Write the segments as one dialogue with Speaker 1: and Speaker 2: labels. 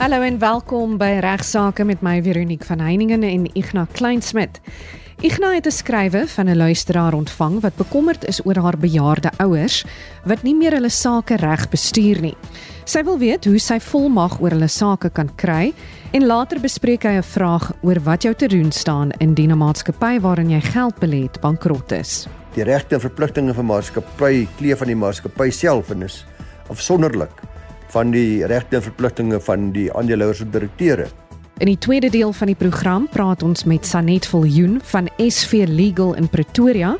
Speaker 1: Hallo en welkom by Regsake met my Veronique van Heiningen en Ignas Kleinsmid. Ignas het 'n skrywe van 'n luisteraar ontvang wat bekommerd is oor haar bejaarde ouers wat nie meer hulle sake reg bestuur nie. Sy wil weet hoe sy volmag oor hulle sake kan kry en later bespreek hy 'n vraag oor wat jou te doen staan indien 'n maatskappy waarin jy geld belê het bankrot is.
Speaker 2: Die regte en verpligtinge van maatskappy kleef van die maatskappy self en is afsonderlik van die regte en verpligtinge van die aandeelhouers en direkteure.
Speaker 1: In die tweede deel van die program praat ons met Sanet Viljoen van SV Legal in Pretoria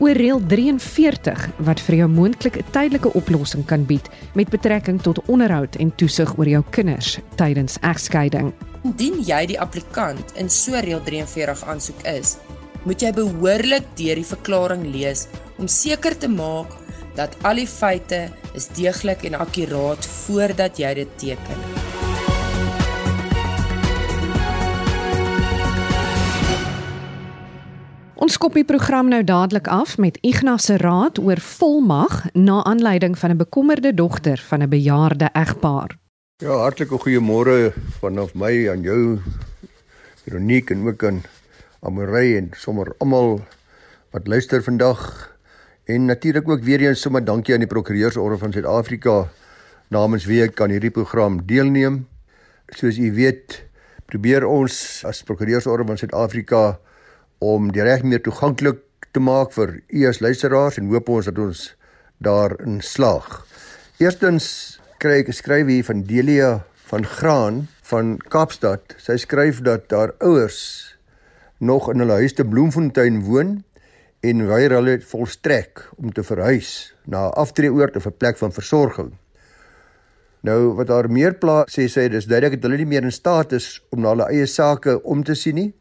Speaker 1: oor reël 43 wat vir jou moontlik 'n tydelike oplossing kan bied met betrekking tot onderhoud en toesig oor jou kinders tydens egskeiding.
Speaker 3: Indien jy die applikant in so reël 43 aansoek is, moet jy behoorlik deur die verklaring lees om seker te maak dat al die feite is deeglik en akkuraat voordat jy dit teken.
Speaker 1: Ons kop die program nou dadelik af met Ignas se raad oor volmag na aanleiding van 'n bekommerde dogter van 'n bejaarde egpaar.
Speaker 2: Ja, hartlike goeiemôre vanaf my aan jou Veronique en ook aan Amorey en sommer almal wat luister vandag. En natuurlik ook weer eens sommer dankie aan die Prokureursorde van Suid-Afrika namens wie ek aan hierdie program deelneem. Soos u weet, probeer ons as Prokureursorde van Suid-Afrika om die reg meer toeganklik te maak vir u as luisteraars en hoop ons dat ons daarin slaag. Eerstens kry ek 'n skryf hier van Delia van Graan van Kaapstad. Sy skryf dat haar ouers nog in hulle huis te Bloemfontein woon en weier hulle volstrek om te verhuis na 'n aftreeoord of 'n plek van versorging. Nou wat daar meer pla sê sy dis duidelik dat hulle nie meer in staat is om na hulle eie sake om te sien nie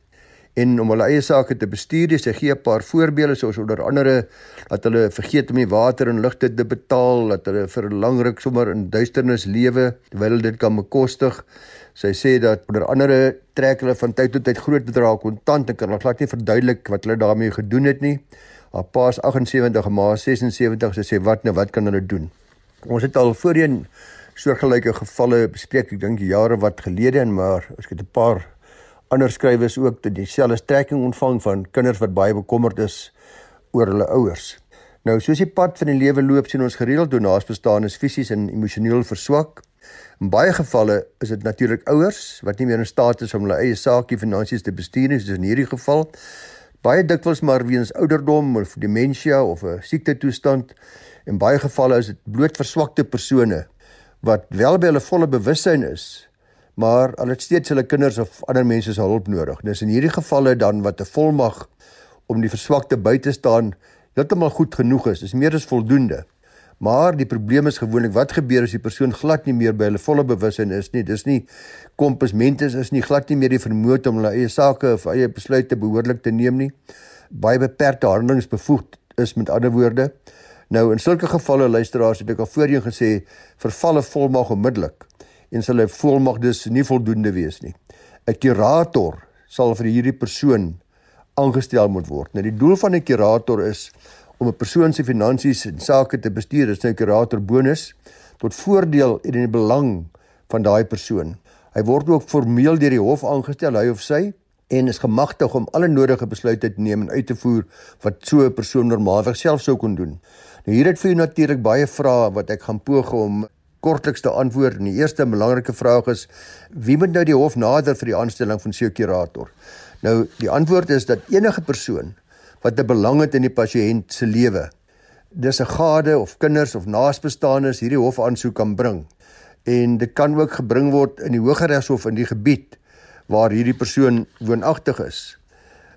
Speaker 2: en om hulle eie sake te bestuur. Sy gee 'n paar voorbeelde soos onder andere dat hulle vergeet om die water en ligte te betaal, dat hulle vir 'n lang ruk sommer in duisternis lewe terwyl hulle dit kan bekostig. Sy sê dat onder andere trek hulle van tyd tot tyd groot bedrae kontant en kan hulle glad nie verduidelik wat hulle daarmee gedoen het nie. Haar pa is 78 en ma 76. Sy sê wat nou, wat kan hulle doen? Ons het al voorheen soortgelyke gevalle bespreek, ek dink jare wat gelede en maar ek het 'n paar ander skrywers ook dat dieselfde strekking ontvang van kinders wat baie bekommerd is oor hulle ouers. Nou soos die pad van die lewe loop sien ons gereeld hoe naasbestaanes fisies en emosioneel verswak. In baie gevalle is dit natuurlik ouers wat nie meer in staat is om hulle eie saakie finansies te bestuur nie, soos in hierdie geval. Baie dikwels maar weens ouderdom of demensie of 'n siektetoestand. In baie gevalle is dit bloot verswakte persone wat wel by hulle volle bewussyn is, maar hulle het steeds hulle kinders of ander mense se hulp nodig. Dis in hierdie gevalle dan wat 'n volmag om die verswakte by te staan heeltemal goed genoeg is. Dis meer as voldoende. Maar die probleem is gewoonlik wat gebeur as die persoon glad nie meer by hulle volle bewussyn is nie. Dis nie kompensmentes is nie glad nie meer die vermoë om hulle eie sake of eie besluite behoorlik te neem nie. Baie beperkte handelingsbevoegd is met ander woorde. Nou in sulke gevalle luisteraars het ek al voorheen gesê vervalle volmag onmiddellik en sal 'n volmag dus nie voldoende wees nie. 'n Kurator sal vir hierdie persoon aangestel moet word. Nou die doel van 'n kurator is om 'n persoon se finansies en sake te bestuur. Dit is 'n nou kurator bonus tot voordeel en in die belang van daai persoon. Hy word ook formeel deur die hof aangestel, hy of sy, en is gemagtig om alle nodige besluite te neem en uit te voer wat so 'n persoon normaalweg self sou kon doen. Nou hier het vir u natuurlik baie vrae wat ek gaan poog om kortliks te antwoord. En die eerste belangrike vraag is wie moet nou die hof nader vir die aanstelling van so 'n kurator? Nou die antwoord is dat enige persoon wat 'n belang het in die pasiënt se lewe, dis 'n gade of kinders of naasbestaanes hierdie hof aansoek kan bring. En dit kan ook gebring word in die Hooggeregshof in die gebied waar hierdie persoon woonagtig is.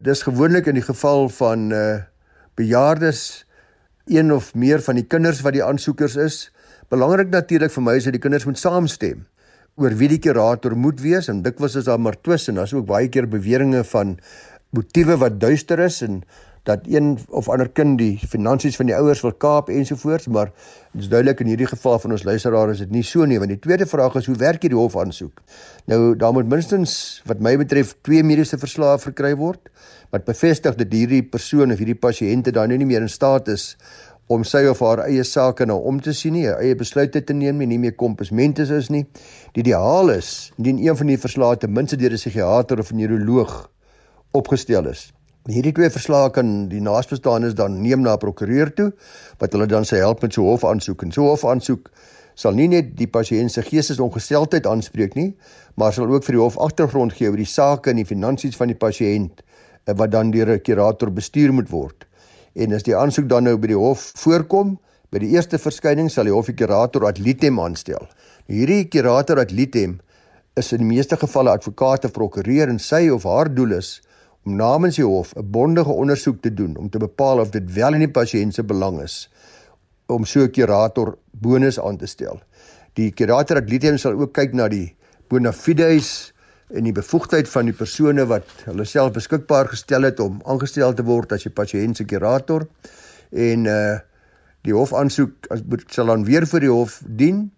Speaker 2: Dis gewoonlik in die geval van uh bejaardes een of meer van die kinders wat die aansoekers is Belangrik natuurlik vir my is dat die kinders moet saamstem oor wie die kurator moet wees en dikwels is daar maar twis en daar's ook baie keer beweringe van motiewe wat duister is en dat een of ander kind die finansies van die ouers wil kaap ensovoorts maar dit is duidelik in hierdie geval van ons luisteraars is dit nie so nie want die tweede vraag is hoe werk hierdie hof aansoek? Nou daar moet minstens wat my betref twee mediese verslae verkry word wat bevestig dat hierdie persoon of hierdie pasiënte dan nou nie meer in staat is om sy of haar eie sake nou om te sien nie, eie besluite te neem nie, nie meer kompensmentes is nie. Die ideaal is indien een van die verslae ten minste deur 'n psigiater of 'n neuroloog opgestel is. Hierdie twee verslae kan die naasbestaanes dan neem na 'n prokureur toe wat hulle dan sy help met so hofaansoek en so hofaansoek sal nie net die pasiënt se geestesongesteldheid aanspreek nie, maar sal ook vir die hof agtergrond gee oor die sake en die finansies van die pasiënt eh, wat dan deur 'n kurator bestuur moet word. En as die aansoek dan nou by die hof voorkom, by die eerste verskyning sal die hof die kurator ad litem aanstel. Hierdie kurator ad litem is in die meeste gevalle advokaat of prokureur en sy of haar doel is om namens die hof 'n bondige ondersoek te doen om te bepaal of dit wel in die pasiënt se belang is om so 'n kurator bonus aan te stel. Die kurator adlitium sal ook kyk na die bona fides en die bevoegdheid van die persone wat hulle self beskikbaar gestel het om aangestel te word as 'n pasiënt se kurator en uh die hof aansoek sal dan weer vir die hof dien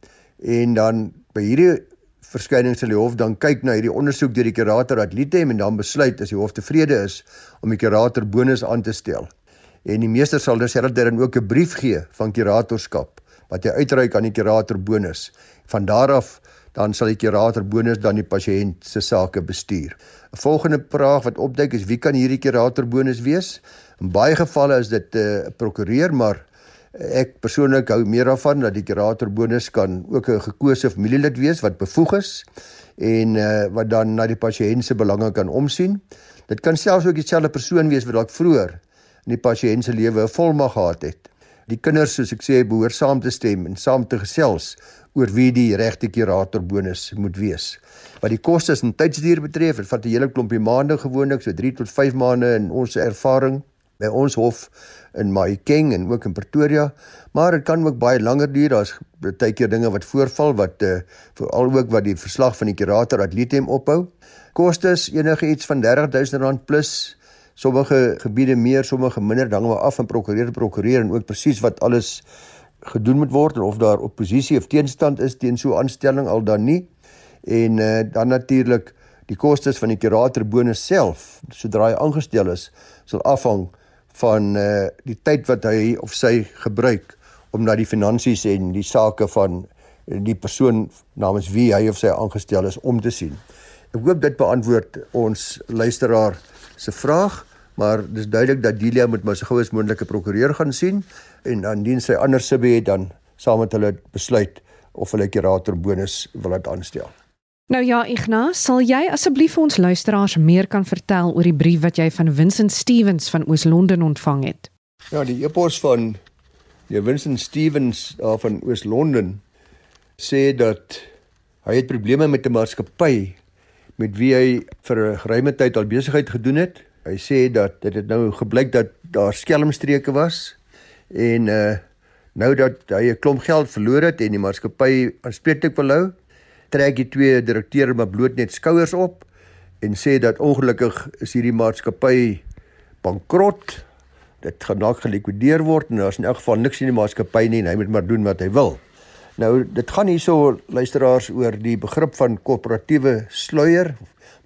Speaker 2: en dan by hierdie verskyning sal die hof dan kyk na hierdie ondersoek deur die kurator adlitium en dan besluit as die hof tevrede is om die kurator bonus aan te stel en die meester sal terselfdertyd dan ook 'n brief gee van kuratorskap wat hy uitreik aan die kurator bonus. Van daar af dan sal die kurator bonus dan die pasiënt se sake bestuur. 'n Volgende vraag wat opduik is wie kan hierdie kurator bonus wees? In baie gevalle is dit eh, 'n uh, prokureur, maar ek persoonlik hou meer daarvan dat die kurator bonus kan ook 'n gekose familielid wees wat bevoeg is en uh, wat dan na die pasiënt se belange kan omsien. Dit kan selfs ook dieselfde persoon wees wat dalk vroeër in die pasiënt se lewe 'n volmag gehad het. Die kinders, soos ek sê, behoort saam te stem en saam te gesels oor wie die regte kurator bonus moet wees. Wat die kostes en tydsduur betref, dit vat 'n hele klompie maande gewoonlik, so 3 tot 5 maande in ons ervaring by ons hof in Mahikeng en ook in Pretoria, maar dit kan ook baie langer duur. Daar's baie keer dinge wat voorval wat uh, veral ook wat die verslag van die kurator atletem ophou. Kostes enige iets van R30000 plus sommige gebiede meer, sommige minder, dan maar af van prokureur te prokureur en ook presies wat alles gedoen moet word en of daar oppositie of teenstand is teen so 'n aanstelling al dan nie. En uh, dan natuurlik die kostes van die kurator bonus self, sodra hy aangestel is, sal afhang van uh, die tyd wat hy of sy gebruik om na die finansies en die sake van die persoon namens wie hy of sy aangestel is om te sien. Ek hoop dit beantwoord ons luisteraar se vraag maar dis duidelik dat Delia moet maar so gou as moontlike prokureur gaan sien en dan dien sy ander sibbe het dan saam met hulle besluit of hulle kurator bonus wil laat aanstel.
Speaker 1: Nou ja, Ignas, sal jy asseblief vir ons luisteraars meer kan vertel oor die brief wat jy van Vincent Stevens van Oos-London ontvang het?
Speaker 2: Ja, die epos van die Vincent Stevens daar van Oos-London sê dat hy het probleme met 'n maatskappy met wie hy vir 'n geruime tyd al besigheid gedoen het Hy sê dat dit het nou gebleik dat daar skelmstreke was en uh nou dat hy 'n klomp geld verloor het en die maatskappy aanspreeklik wil hou, trek die twee direkteure maar bloot net skouers op en sê dat ongelukkig is hierdie maatskappy bankrot. Dit gaan dalk gelikwideer word en daar's in elk geval niks in die maatskappy nie en hy moet maar doen wat hy wil. Nou dit gaan hierso luisteraars oor die begrip van korporatiewe sluier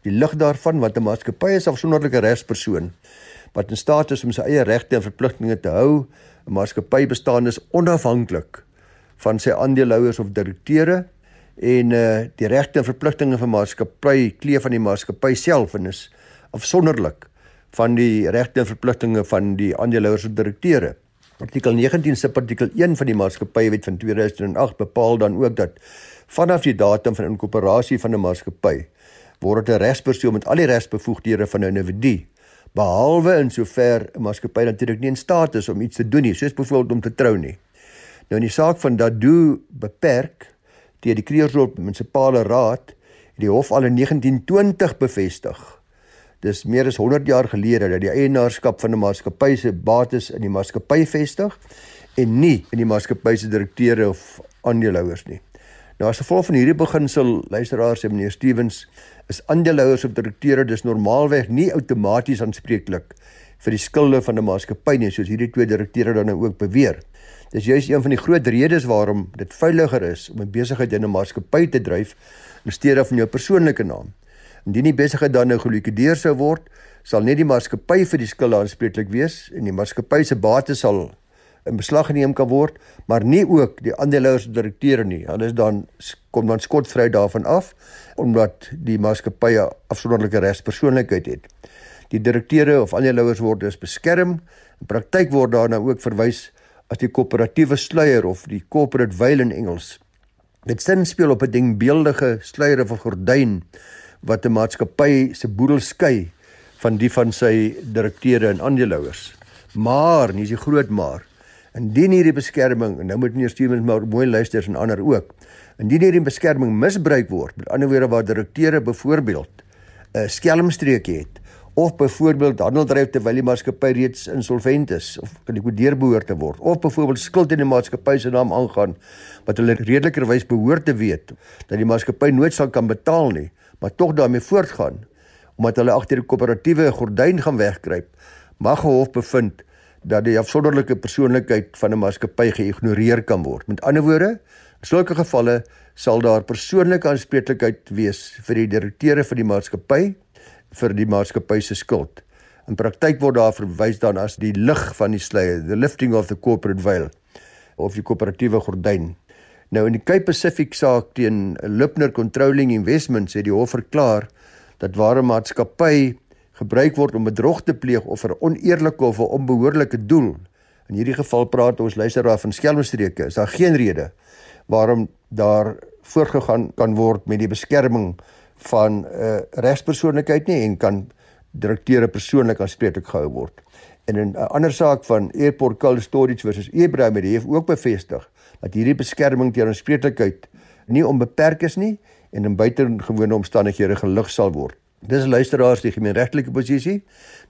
Speaker 2: die lig daarvan wat 'n maatskappy is afsonderlike regspersoon wat in staat is om sy eie regte en verpligtinge te hou. 'n Maatskappy bestaan is onafhanklik van sy aandeelhouers of direkteure en uh die regte en verpligtinge van maatskappy kleef van die maatskappy self en is afsonderlik van die regte en verpligtinge van die aandeelhouers of direkteure. Artikel 19 se artikel 1 van die maatskappywet van 2008 bepaal dan ook dat vanaf die datum van inkorporasie van 'n maatskappy word dit 'n regspersoon met al die regsbevoegdhede van 'n individu behalwe in sover 'n maatskappy natuurlik nie in staat is om iets te doen nie soos byvoorbeeld om te trou nie. Nou in die saak van Dadu beperk deur die Kreersdorp munisipale raad het die hof al in 1920 bevestig. Dis meer as 100 jaar gelede dat die eienaarskap van 'n maatskappy se bates in die maatskappy vestig en nie in die maatskappy se direkteure of aandeelhouers nie. Nou as gevolg van hierdie beginsel luisteraars sê meneer Stevens is aandeelhouers of direkteure dus normaalweg nie outomaties aanspreeklik vir die skulde van 'n maatskappy nie soos hierdie twee direkteure dan nou ook beweer. Dis juist een van die groot redes waarom dit veiliger is om 'n besigheid in 'n maatskappy te dryf in steede van jou persoonlike naam. Indien die besigheid dan nou gelikwideer sou word, sal net die maatskappy vir die skulde aanspreeklik wees en die maatskappy se bates sal in beslag geneem kan word, maar nie ook die aandeelhouers en direkteure nie. Is dan kom dan skotvry daarvan af omdat die maatskappy 'n afsonderlike regspersoonlikheid het. Die direkteure of aandeelhouers word dus beskerm. In praktyk word daarna ook verwys as die koöperatiewe sluier of die corporate veil in Engels. Dit sin speel op 'n dingbeeldige sluier of 'n gordyn wat 'n maatskappy se boedel skei van die van sy direkteure en aandeelhouers. Maar, nie is die groot maar. Indien hierdie beskerming, nou moet meneer Stevens maar mooi luister en ander ook. Indien hierdie beskerming misbruik word, met ander woorde waar direkteure byvoorbeeld 'n skelmstreek het of byvoorbeeld handel dryf terwyl die maatskappy reeds insolvent is of gelikwideer behoort te word of byvoorbeeld skuld in die maatskappy se naam aangaan wat hulle redelikerwys behoort te weet dat die maatskappy nooit sal kan betaal nie, maar tog daarmee voortgaan omdat hulle agter die koöperatiewe gordyn gaan wegkruip, mag 'n hof bevind dat die afsonderlike persoonlikheid van 'n maatskappy geïgnoreer kan word. Met ander woorde, in sulke gevalle sal daar persoonlike aanspreeklikheid wees vir die direkteure van die maatskappy vir die maatskappy se skuld. In praktyk word daar verwys dan as die lig van die sluier, the lifting of the corporate veil of die koöperatiewe gordyn. Nou in die Cape Pacific saak teen Lipner Controlling Investments het die hof verklaar dat ware maatskappy gebruik word om bedrog te pleeg of vir oneerlike of 'n onbehoorlike doel. In hierdie geval praat ons luisteraar van skelmstreke. Is daar geen rede waarom daar voorgegaan kan word met die beskerming van 'n uh, regspersoonlikheid nie en kan direkteure persoonlik aanspreeklik gehou word. En in 'n uh, ander saak van Airport Cold Storage versus Abraham het hy ook bevestig dat hierdie beskerming teen aanspreeklikheid nie onbeperk is nie en in buitengewone omstandighede gelig sal word. Dis luisteraars die gemeenregtelike posisie.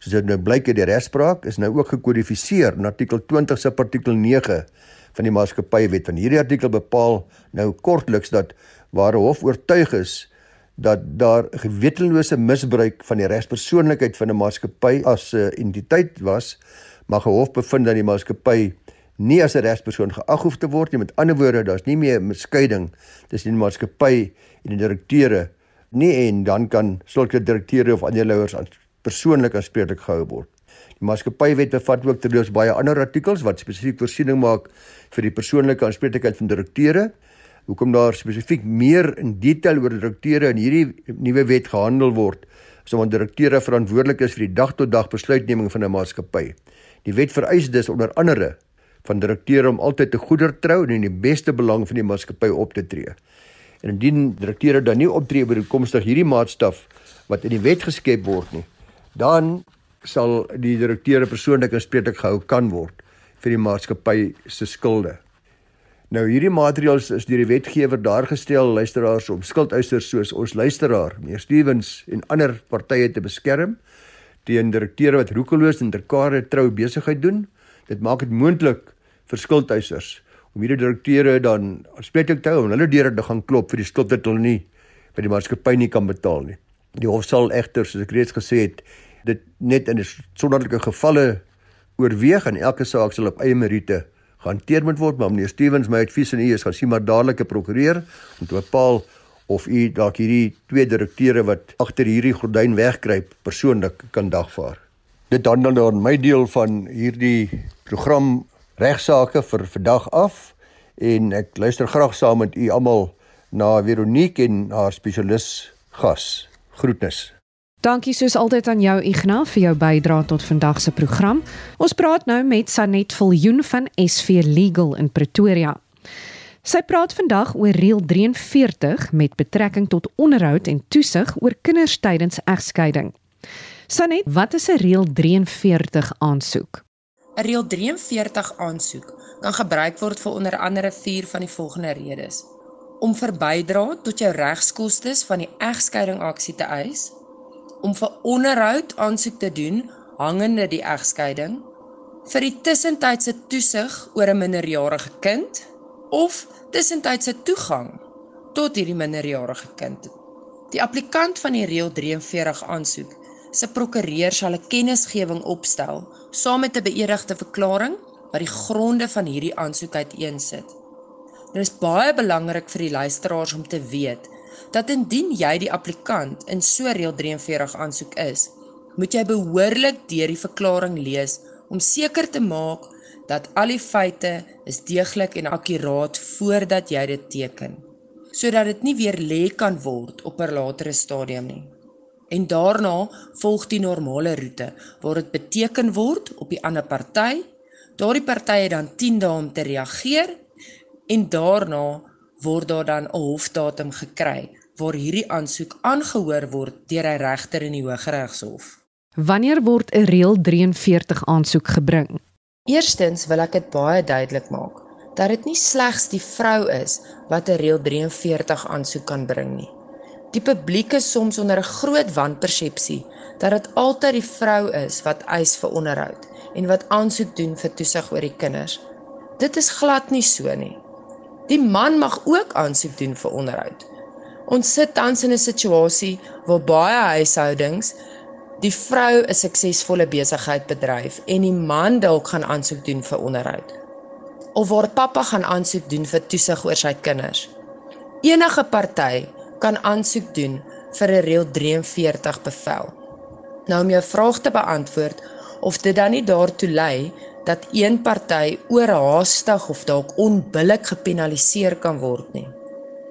Speaker 2: Soos dit nou blyk uit die regspraak is nou ook gekodifiseer in artikel 20 se artikel 9 van die maatskappywet. Van hierdie artikel bepaal nou kortliks dat waar 'n hof oortuig is dat daar gewetenlose misbruik van die regspersoonlikheid van 'n maatskappy as 'n entiteit was, mag 'n hof bevind dat die maatskappy nie as 'n regspersoon geag hoef te word nie. Met ander woorde, daar's nie meer 'n miskeiding tussen die maatskappy en die direkteure nie en dan kan sulke direkteure of aandeelhouers as persoonlik aanspreeklik gehou word. Die maatskappywet bevat ook terloops baie ander artikels wat spesifiek voorsiening maak vir die persoonlike aanspreeklikheid van direkteure. Hoekom daar spesifiek meer in detail oor direkteure in hierdie nuwe wet gehandel word, is omdat direkteure verantwoordelik is vir die dag tot dag besluitneming van 'n maatskappy. Die wet vereis dus onder andere van direkteure om altyd te goedertrou en in die beste belang van die maatskappy op te tree. En indien direkteure dan nie optree by die komstig hierdie maatstaf wat in die wet geskep word nie, dan sal die direkteure persoonlik aanspreeklik gehou kan word vir die maatskappy se skulde. Nou hierdie maatreëls is deur die wetgewer daargestel luisteraars om skuldeisers soos ons luisteraar, meneer Stevens en ander partye te beskerm teen direkteure wat roekeloos en terkare trou besigheid doen. Dit maak dit moontlik vir skuldeisers om hierdie direkteure dan aanspreeklik te hou en hulle deure te gaan klop vir die skuld wat hulle nie by die maatskappy nie kan betaal nie. Die hof sal egter soos ek reeds gesê het dit net in sonderlike gevalle oorweeg en elke saak sal op eie meriete gehanteer moet word maar meneer Stevens my advies aan u is gaan sien maar dadelik 'n prokureur om te bepaal of u dalk hierdie twee direkteure wat agter hierdie gordyn wegkruip persoonlik kan dagvaar. Dit dan dan my deel van hierdie program regsaake vir vandag af en ek luister graag saam met u almal na Veronique en haar spesialis gas. Groetnis.
Speaker 1: Dankie soos altyd aan jou Ignas vir jou bydrae tot vandag se program. Ons praat nou met Sanet Viljoen van SV Legal in Pretoria. Sy praat vandag oor reël 43 met betrekking tot onderhoud en toesig oor kinders tydens egskeiding. Sanet, wat is 'n reël 43 aansoek?
Speaker 3: 'n Reël 43 aansoek kan gebruik word vir onder andere vier van die volgende redes: om verbydra tot jou regskoste van die egskeiding aksie te eis, om vir onderhoud aansoek te doen hangende die egskeiding, vir die tussentydse toesig oor 'n minderjarige kind of tussentydse toegang tot hierdie minderjarige kind. Die applikant van die reël 43 aansoek se prokureur sal 'n kennisgewing opstel saam met 'n beëdigde verklaring wat die gronde van hierdie aansoek uiteensit. Dit is baie belangrik vir die luisteraars om te weet dat indien jy die applikant in so reël 43 aansoek is, moet jy behoorlik deur die verklaring lees om seker te maak dat al die feite is deeglik en akkuraat voordat jy dit teken, sodat dit nie weer lê kan word op 'n latere stadium nie. En daarna volg die normale roete waar dit beteken word op die ander party. Daardie party het dan 10 dae om te reageer en daarna word daar dan 'n hofdatum gekry waar hierdie aansoek aangehoor word deur 'n regter in die Hooggeregshof.
Speaker 1: Wanneer word 'n reël 43 aansoek gebring?
Speaker 3: Eerstens wil ek dit baie duidelik maak dat dit nie slegs die vrou is wat 'n reël 43 aansoek kan bring nie. Die publiek is soms onder 'n groot wanpersepsie dat dit altyd die vrou is wat eis vir onderhoud en wat aansoek doen vir toesig oor die kinders. Dit is glad nie so nie. Die man mag ook aansoek doen vir onderhoud. Ons sit tans in 'n situasie waar baie huishoudings die vrou 'n suksesvolle besigheid bedryf en die man dalk gaan aansoek doen vir onderhoud. Of waar pappa gaan aansoek doen vir toesig oor sy kinders. Enige party kan aansoek doen vir 'n reël 43 bevel. Nou om jou vraag te beantwoord of dit dan nie daartoe lei dat een party oorhaastig of dalk onbillik gepenaliseer kan word nie.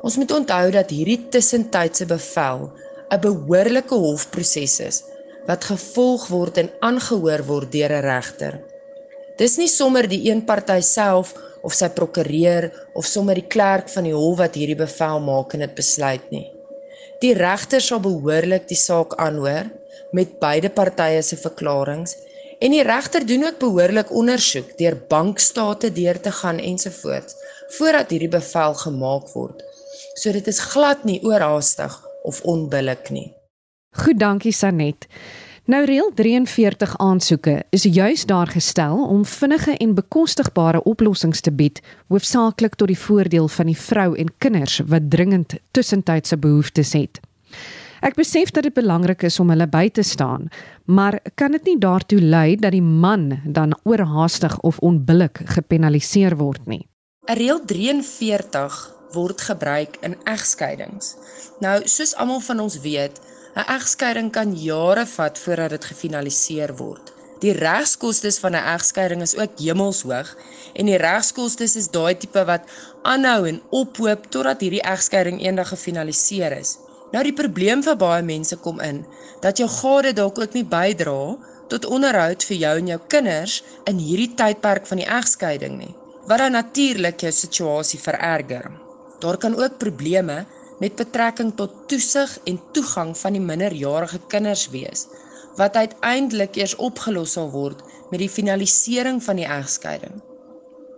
Speaker 3: Ons moet onthou dat hierdie tussentydse bevel 'n behoorlike hofproses is wat gevolg word en aangehoor word deur 'n regter. Dis nie sommer die een party self of sy prokureur of sommer die klerk van die hof wat hierdie bevel maak en dit besluit nie. Die regter sal behoorlik die saak aanhoor met beide partye se verklaringe en die regter doen ook behoorlik ondersoek deur bankstate deur te gaan ensovoorts voordat hierdie bevel gemaak word. So dit is glad nie oorhaastig of onbillik nie.
Speaker 1: Goed, dankie Sanet. Nou reël 43 aansoeke is juis daar gestel om vinnige en bekostigbare oplossings te bied, hoofsaaklik tot die voordeel van die vrou en kinders wat dringend tussentydse behoeftes het. Ek besef dat dit belangrik is om hulle by te staan, maar kan dit nie daartoe lei dat die man dan oorhaastig of onbillik gepenaliseer word nie?
Speaker 3: Reël 43 word gebruik in egskeidings. Nou, soos almal van ons weet, 'n egskeiding kan jare vat voordat dit gefinaliseer word. Die regskoste van 'n egskeiding is ook hemelshoog en die regskoste is daai tipe wat aanhou en ophoop totdat hierdie egskeiding eendag gefinaliseer is. Nou die probleem vir baie mense kom in dat jou gade dalk ook nie bydra tot onderhoud vir jou en jou kinders in hierdie tydperk van die egskeiding nie, wat dan natuurlik jou situasie vererger. Daar kan ook probleme met betrekking tot toesig en toegang van die minderjarige kinders wees wat uiteindelik eers opgelos sal word met die finalisering van die egskeiding.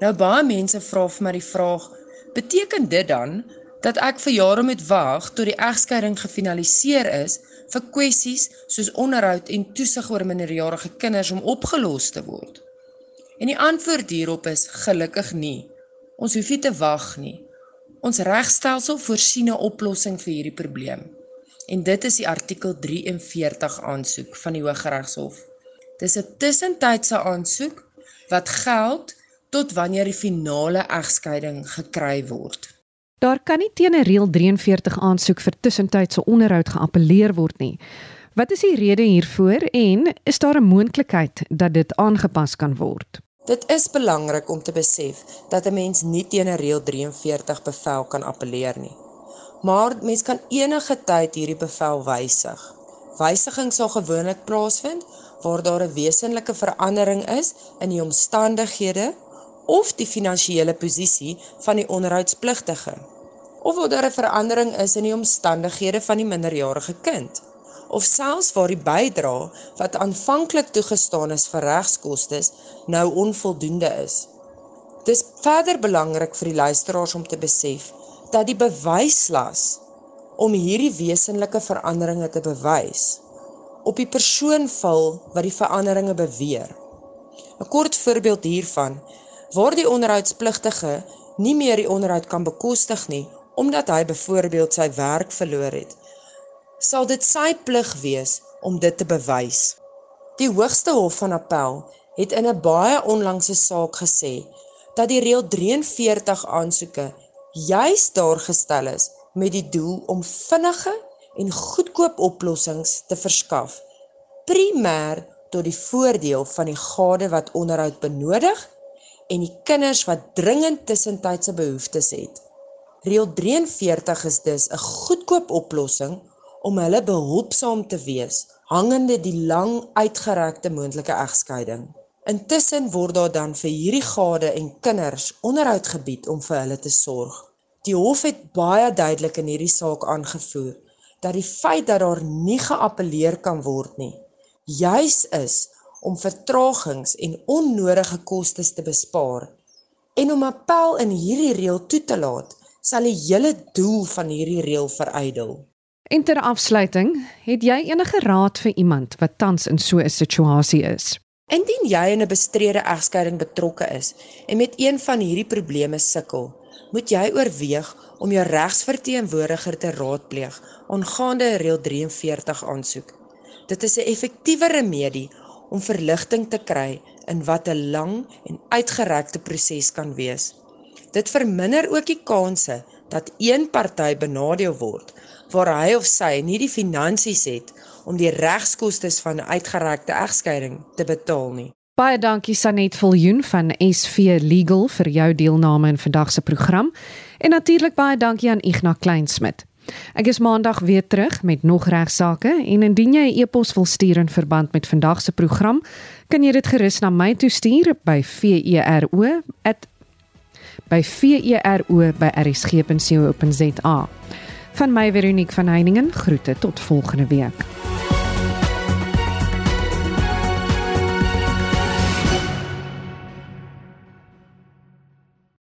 Speaker 3: Nou baie mense vra vir my die vraag: Beteken dit dan dat ek vir jare moet wag tot die egskeiding gefinaliseer is vir kwessies soos onderhoud en toesig oor minderjarige kinders om opgelos te word? En die antwoord hierop is gelukkig nie. Ons hoef nie te wag nie. Ons regstelsel voorsien 'n oplossing vir hierdie probleem. En dit is die artikel 43 aansoek van die Hooggeregshof. Dis 'n tussentydse aansoek wat geld tot wanneer die finale egskeiding gekry word.
Speaker 1: Daar kan nie teen 'n reël 43 aansoek vir tussentydse onderhoud geappeleer word nie. Wat is die rede hiervoor en is daar 'n moontlikheid dat dit aangepas kan word?
Speaker 3: Dit is belangrik om te besef dat 'n mens nie teen 'n reël 43 bevel kan appeleer nie. Maar mens kan enige tyd hierdie bevel wysig. Wysiging sal gewoonlik plaasvind waar daar 'n wesenlike verandering is in die omstandighede of die finansiële posisie van die onderhoudspligtige of waar daar 'n verandering is in die omstandighede van die minderjarige kind of selfs waar die bydrae wat aanvanklik toegestaan is vir regskoste nou onvoldoende is. Dis verder belangrik vir die luisteraars om te besef dat die bewyslas om hierdie wesenlike veranderinge te bewys op die persoon val wat die veranderinge beweer. 'n Kort voorbeeld hiervan waar die onderhoudspligtige nie meer die onderhoud kan bekostig nie omdat hy byvoorbeeld sy werk verloor het sal dit sy plig wees om dit te bewys. Die Hoogste Hof van Appel het in 'n baie onlangse saak gesê dat die reël 43 aansoeke juis daar gestel is met die doel om vinnige en goedkoop oplossings te verskaf, primêr tot die voordeel van die gade wat onderhoud benodig en die kinders wat dringend tussentydse behoeftes het. Reël 43 is dus 'n goedkoop oplossing om hulle behulpsaam te wees hangende die lang uitgerekte moontlike egskeiding. Intussen word daar dan vir hierdie gade en kinders onderhoud gebied om vir hulle te sorg. Die hof het baie duidelik in hierdie saak aangevoer dat die feit dat daar nie geappeleer kan word nie, juis is om vertragings en onnodige kostes te bespaar en om appel in hierdie reël toe te laat, sal die hele doel van hierdie reël verydel.
Speaker 1: En ter afsluiting, het jy enige raad vir iemand wat tans in so 'n situasie is?
Speaker 3: Indien jy in 'n bestrede egskeiding betrokke is en met een van hierdie probleme sukkel, moet jy oorweeg om jou regsverteenwoordiger te raadpleeg aangaande reël 43 aansoek. Dit is 'n effektiewe remedie om verligting te kry in wat 'n lang en uitgerekte proses kan wees. Dit verminder ook die kanse dat een party benadeel word waar hy of sy nie die finansies het om die regskoste van 'n uitgerekte egskeiding te betaal nie.
Speaker 1: Baie dankie Sanet Viljoen van SV Legal vir jou deelname in vandag se program en natuurlik baie dankie aan Ignas Kleinsmid. Ek is maandag weer terug met nog regsaake en indien jy 'n e-pos wil stuur in verband met vandag se program, kan jy dit gerus na my toe stuur by vero@ by vero@rsg.co.za. Van my Veronique van Heiningen groete tot volgende week.